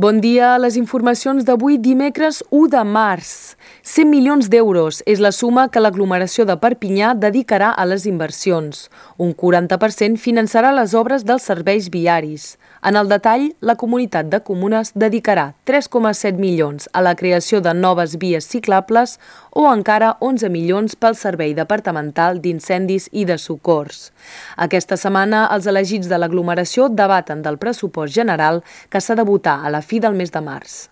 Bon dia. Les informacions d'avui, dimecres 1 de març. 100 milions d'euros és la suma que l'aglomeració de Perpinyà dedicarà a les inversions. Un 40% finançarà les obres dels serveis viaris. En el detall, la comunitat de comunes dedicarà 3,7 milions a la creació de noves vies ciclables o encara 11 milions pel Servei Departamental d'Incendis i de Socors. Aquesta setmana, els elegits de l'aglomeració debaten del pressupost general que s'ha de votar a la fi del mes de març.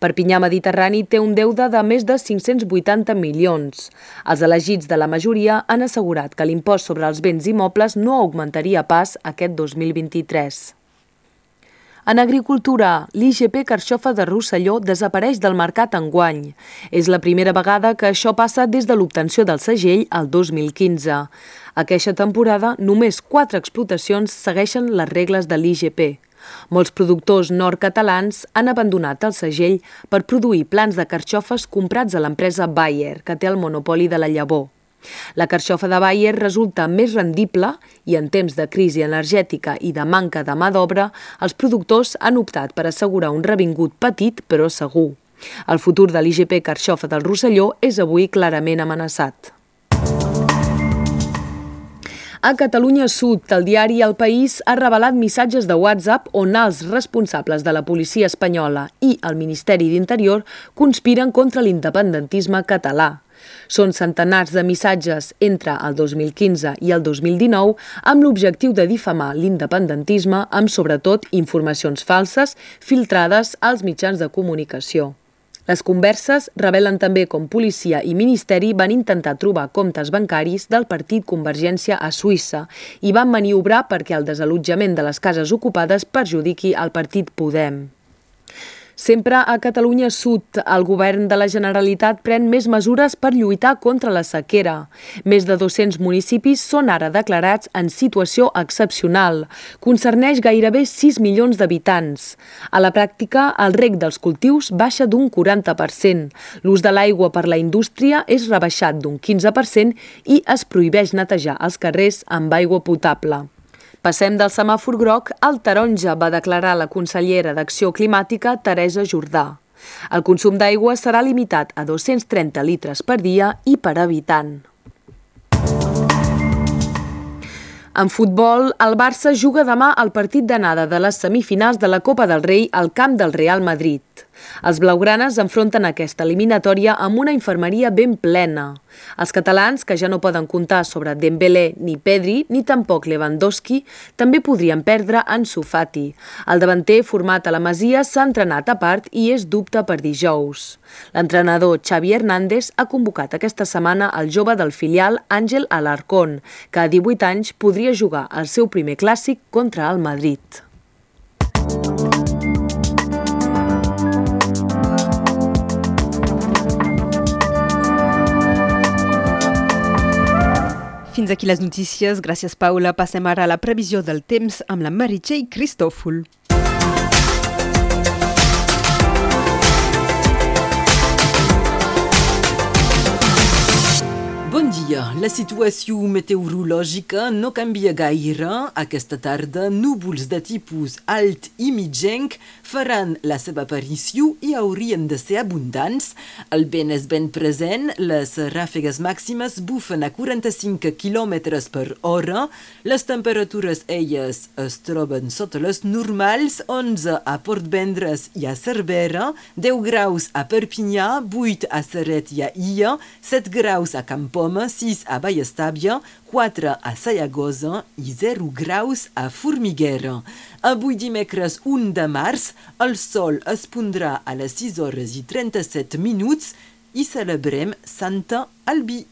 Perpinyà Mediterrani té un deute de més de 580 milions. Els elegits de la majoria han assegurat que l'impost sobre els béns immobles no augmentaria pas aquest 2023. En agricultura, l'IGP Carxofa de Rosselló desapareix del mercat enguany. És la primera vegada que això passa des de l'obtenció del segell al 2015. Aquesta temporada, només quatre explotacions segueixen les regles de l'IGP. Molts productors nord-catalans han abandonat el segell per produir plans de carxofes comprats a l'empresa Bayer, que té el monopoli de la llavor. La carxofa de Bayer resulta més rendible i en temps de crisi energètica i de manca de mà d'obra, els productors han optat per assegurar un revingut petit però segur. El futur de l'IGP Carxofa del Rosselló és avui clarament amenaçat. A Catalunya Sud, el diari El País ha revelat missatges de WhatsApp on els responsables de la policia espanyola i el Ministeri d'Interior conspiren contra l'independentisme català. Són centenars de missatges entre el 2015 i el 2019 amb l'objectiu de difamar l'independentisme amb sobretot informacions falses filtrades als mitjans de comunicació. Les converses revelen també com policia i ministeri van intentar trobar comptes bancaris del partit Convergència a Suïssa i van maniobrar perquè el desallotjament de les cases ocupades perjudiqui el partit Podem. Sempre a Catalunya Sud, el govern de la Generalitat pren més mesures per lluitar contra la sequera. Més de 200 municipis són ara declarats en situació excepcional. Concerneix gairebé 6 milions d'habitants. A la pràctica, el rec dels cultius baixa d'un 40%. L'ús de l'aigua per la indústria és rebaixat d'un 15% i es prohibeix netejar els carrers amb aigua potable. Passem del semàfor groc al taronja, va declarar la consellera d'Acció Climàtica, Teresa Jordà. El consum d'aigua serà limitat a 230 litres per dia i per habitant. En futbol, el Barça juga demà el partit d'anada de les semifinals de la Copa del Rei al camp del Real Madrid. Els blaugranes enfronten aquesta eliminatòria amb una infermeria ben plena. Els catalans, que ja no poden comptar sobre Dembélé ni Pedri, ni tampoc Lewandowski, també podrien perdre en Sufati. El davanter, format a la Masia, s'ha entrenat a part i és dubte per dijous. L'entrenador Xavi Hernández ha convocat aquesta setmana el jove del filial Àngel Alarcón, que a 18 anys podria jugar el seu primer clàssic contra el Madrid. Fins aquí les notícies. Gràcies, Paula. Passem ara a la previsió del temps amb la Meritxell Cristòfol. La situació meteorològica no canvia gaire. Aquesta tarda, núvols de tipus alt i mitjenc faran la seva aparició i haurien de ser abundants. El vent és ben present, les ràfegues màximes bufen a 45 km per hora, les temperatures elles es troben sota les normals, 11 a Port Vendres i a Cervera, 10 graus a Perpinyà, 8 a Serret i a Ia, 7 graus a Campos Roma, 6 a Vallestàbia, 4 a Sayagosa i 0 graus a Formiguera. Avui dimecres 1 de març, el sol es pondrà a les 6 hores i 37 minuts i celebrem Santa Albi.